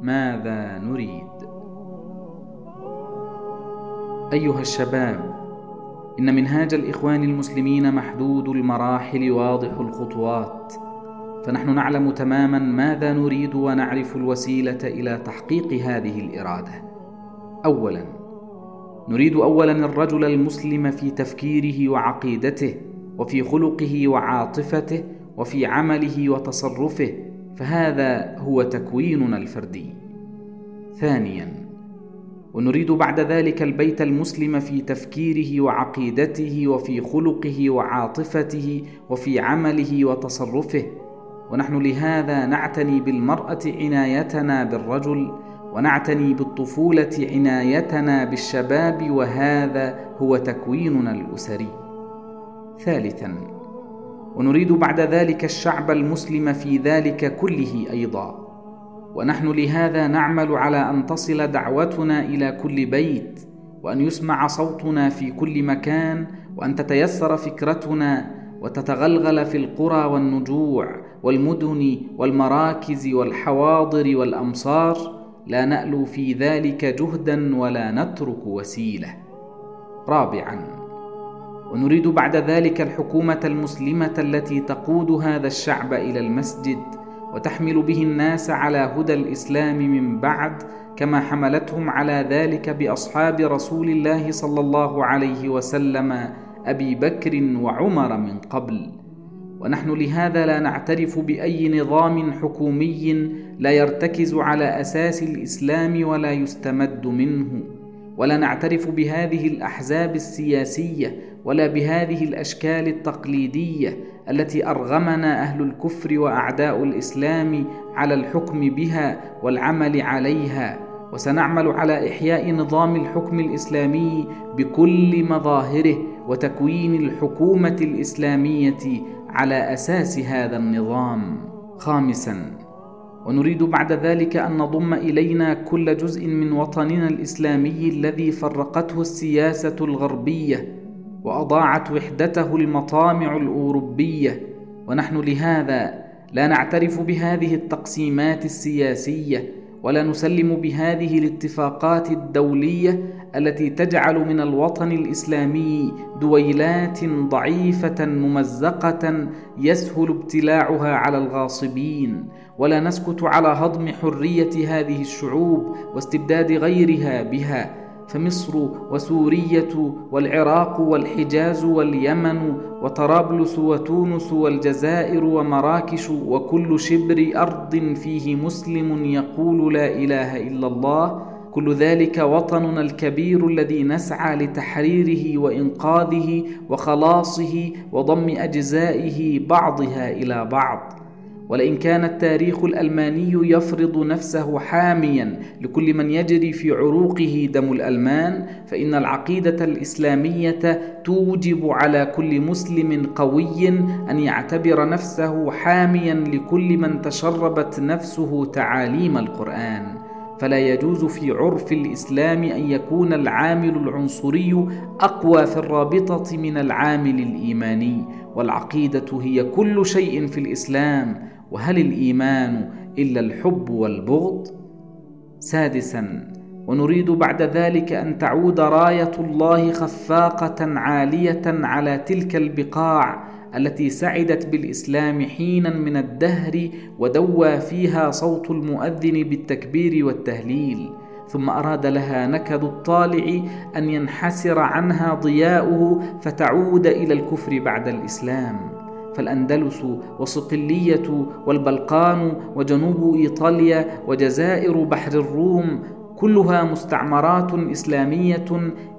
ماذا نريد؟ أيها الشباب إن منهاج الإخوان المسلمين محدود المراحل واضح الخطوات فنحن نعلم تماما ماذا نريد ونعرف الوسيلة إلى تحقيق هذه الإرادة. اولا نريد اولا الرجل المسلم في تفكيره وعقيدته وفي خلقه وعاطفته وفي عمله وتصرفه فهذا هو تكويننا الفردي. ثانيا ونريد بعد ذلك البيت المسلم في تفكيره وعقيدته وفي خلقه وعاطفته وفي عمله وتصرفه. ونحن لهذا نعتني بالمرأة عنايتنا بالرجل ونعتني بالطفولة عنايتنا بالشباب وهذا هو تكويننا الأسري. ثالثا ونريد بعد ذلك الشعب المسلم في ذلك كله أيضا. ونحن لهذا نعمل على أن تصل دعوتنا إلى كل بيت وأن يسمع صوتنا في كل مكان وأن تتيسر فكرتنا وتتغلغل في القرى والنجوع والمدن والمراكز والحواضر والأمصار. لا نألو في ذلك جهدا ولا نترك وسيلة. رابعا. ونريد بعد ذلك الحكومة المسلمة التي تقود هذا الشعب إلى المسجد وتحمل به الناس على هدى الإسلام من بعد كما حملتهم على ذلك بأصحاب رسول الله صلى الله عليه وسلم أبي بكر وعمر من قبل. ونحن لهذا لا نعترف بأي نظام حكومي لا يرتكز على أساس الإسلام ولا يستمد منه. ولا نعترف بهذه الأحزاب السياسية ولا بهذه الأشكال التقليدية التي أرغمنا أهل الكفر وأعداء الإسلام على الحكم بها والعمل عليها. وسنعمل على إحياء نظام الحكم الإسلامي بكل مظاهره وتكوين الحكومة الإسلامية على أساس هذا النظام. خامسا ونريد بعد ذلك أن نضم إلينا كل جزء من وطننا الإسلامي الذي فرقته السياسة الغربية وأضاعت وحدته المطامع الأوروبية. ونحن لهذا لا نعترف بهذه التقسيمات السياسية ولا نسلم بهذه الاتفاقات الدولية التي تجعل من الوطن الإسلامي دويلات ضعيفة ممزقة يسهل ابتلاعها على الغاصبين. ولا نسكت على هضم حرية هذه الشعوب واستبداد غيرها بها. فمصر وسورية والعراق والحجاز واليمن وطرابلس وتونس والجزائر ومراكش وكل شبر أرض فيه مسلم يقول لا إله إلا الله. كل ذلك وطننا الكبير الذي نسعى لتحريره وإنقاذه وخلاصه وضم أجزائه بعضها إلى بعض. ولئن كان التاريخ الألماني يفرض نفسه حاميا لكل من يجري في عروقه دم الألمان فإن العقيدة الإسلامية توجب على كل مسلم قوي أن يعتبر نفسه حاميا لكل من تشربت نفسه تعاليم القرآن. فلا يجوز في عرف الإسلام أن يكون العامل العنصري أقوى في الرابطة من العامل الإيماني والعقيدة هي كل شيء في الإسلام. وهل الإيمان إلا الحب والبغض؟ سادسا ونريد بعد ذلك أن تعود راية الله خفاقة عالية على تلك البقاع التي سعدت بالإسلام حينا من الدهر ودوى فيها صوت المؤذن بالتكبير والتهليل ثم أراد لها نكد الطالع أن ينحسر عنها ضياؤه فتعود إلى الكفر بعد الإسلام. فالأندلس وصقلية والبلقان وجنوب إيطاليا وجزائر بحر الروم كلها مستعمرات إسلامية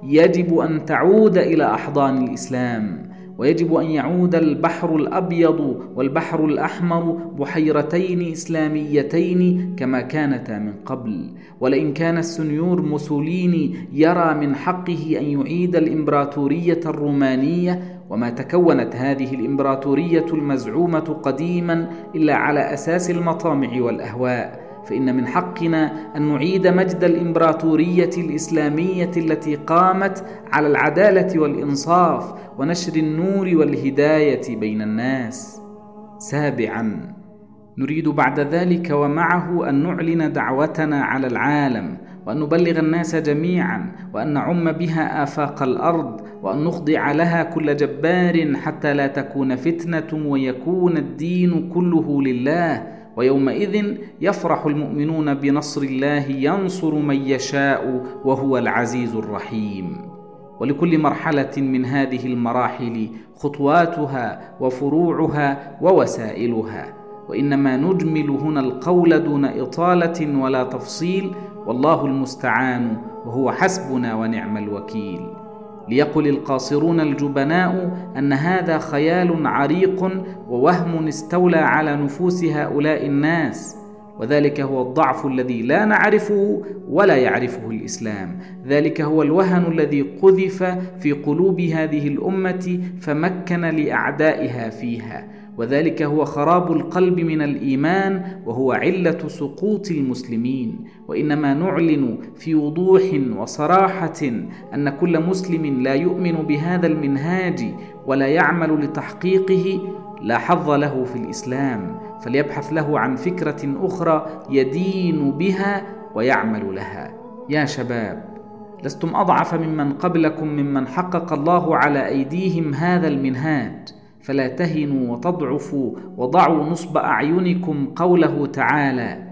يجب أن تعود إلى أحضان الإسلام. ويجب أن يعود البحر الأبيض والبحر الأحمر بحيرتين إسلاميتين كما كانتا من قبل. ولئن كان السنيور موسوليني يرى من حقه أن يعيد الإمبراطورية الرومانية وما تكونت هذه الإمبراطورية المزعومة قديما إلا على أساس المطامع والأهواء. فإن من حقنا أن نعيد مجد الإمبراطورية الإسلامية التي قامت على العدالة والإنصاف ونشر النور والهداية بين الناس. سابعا نريد بعد ذلك ومعه أن نعلن دعوتنا على العالم وأن نبلغ الناس جميعا وأن نعم بها آفاق الأرض وأن نخضع لها كل جبار حتى لا تكون فتنة ويكون الدين كله لله. ويومئذ يفرح المؤمنون بنصر الله ينصر من يشاء وهو العزيز الرحيم. ولكل مرحلة من هذه المراحل خطواتها وفروعها ووسائلها. وإنما نجمل هنا القول دون إطالة ولا تفصيل والله المستعان وهو حسبنا ونعم الوكيل. ليقل القاصرون الجبناء أن هذا خيال عريق ووهم استولى على نفوس هؤلاء الناس وذلك هو الضعف الذي لا نعرفه ولا يعرفه الإسلام. ذلك هو الوهن الذي قذف في قلوب هذه الأمة فمكن لأعدائها فيها. وذلك هو خراب القلب من الإيمان وهو علة سقوط المسلمين. وإنما نعلن في وضوح وصراحة أن كل مسلم لا يؤمن بهذا المنهاج ولا يعمل لتحقيقه لا حظ له في الإسلام فليبحث له عن فكرة أخرى يدين بها ويعمل لها. يا شباب لستم أضعف ممن قبلكم ممن حقق الله على أيديهم هذا المنهاج. فلا تهنوا وتضعفوا وضعوا نصب أعينكم قوله تعالى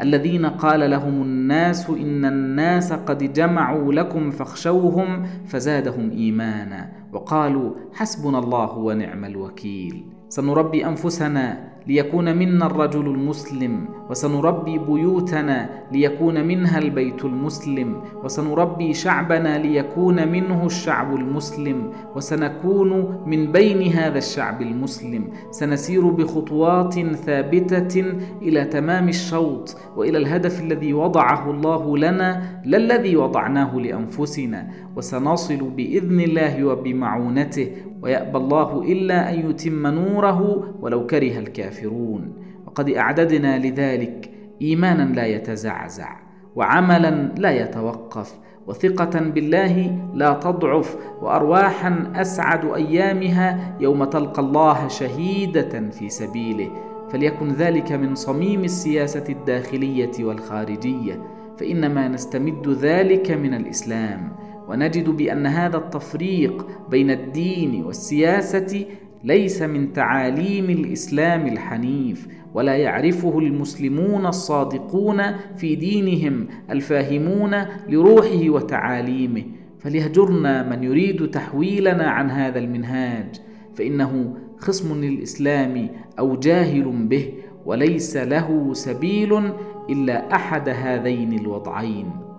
الذين قال لهم الناس إن الناس قد جمعوا لكم فاخشوهم فزادهم إيمانا وقالوا حسبنا الله ونعم الوكيل. سنربي أنفسنا ليكون منا الرجل المسلم وسنربي بيوتنا ليكون منها البيت المسلم وسنربي شعبنا ليكون منه الشعب المسلم وسنكون من بين هذا الشعب المسلم. سنسير بخطوات ثابتة إلى تمام الشوط وإلى الهدف الذي وضعه الله لنا لا الذي وضعناه لأنفسنا. وسنصل بإذن الله وبمعونته ويأبى الله إلا أن يتم نوره ولو كره الكافرون. وقد أعددنا لذلك إيمانا لا يتزعزع وعملا لا يتوقف وثقة بالله لا تضعف وأرواحا أسعد أيامها يوم تلقى الله شهيدة في سبيله. فليكن ذلك من صميم السياسة الداخلية والخارجية فإنما نستمد ذلك من الإسلام. ونجد بأن هذا التفريق بين الدين والسياسة ليس من تعاليم الإسلام الحنيف ولا يعرفه المسلمون الصادقون في دينهم الفاهمون لروحه وتعاليمه. فليهجرنا من يريد تحويلنا عن هذا المنهاج فإنه خصم للإسلام أو جاهل به وليس له سبيل إلا أحد هذين الوضعين.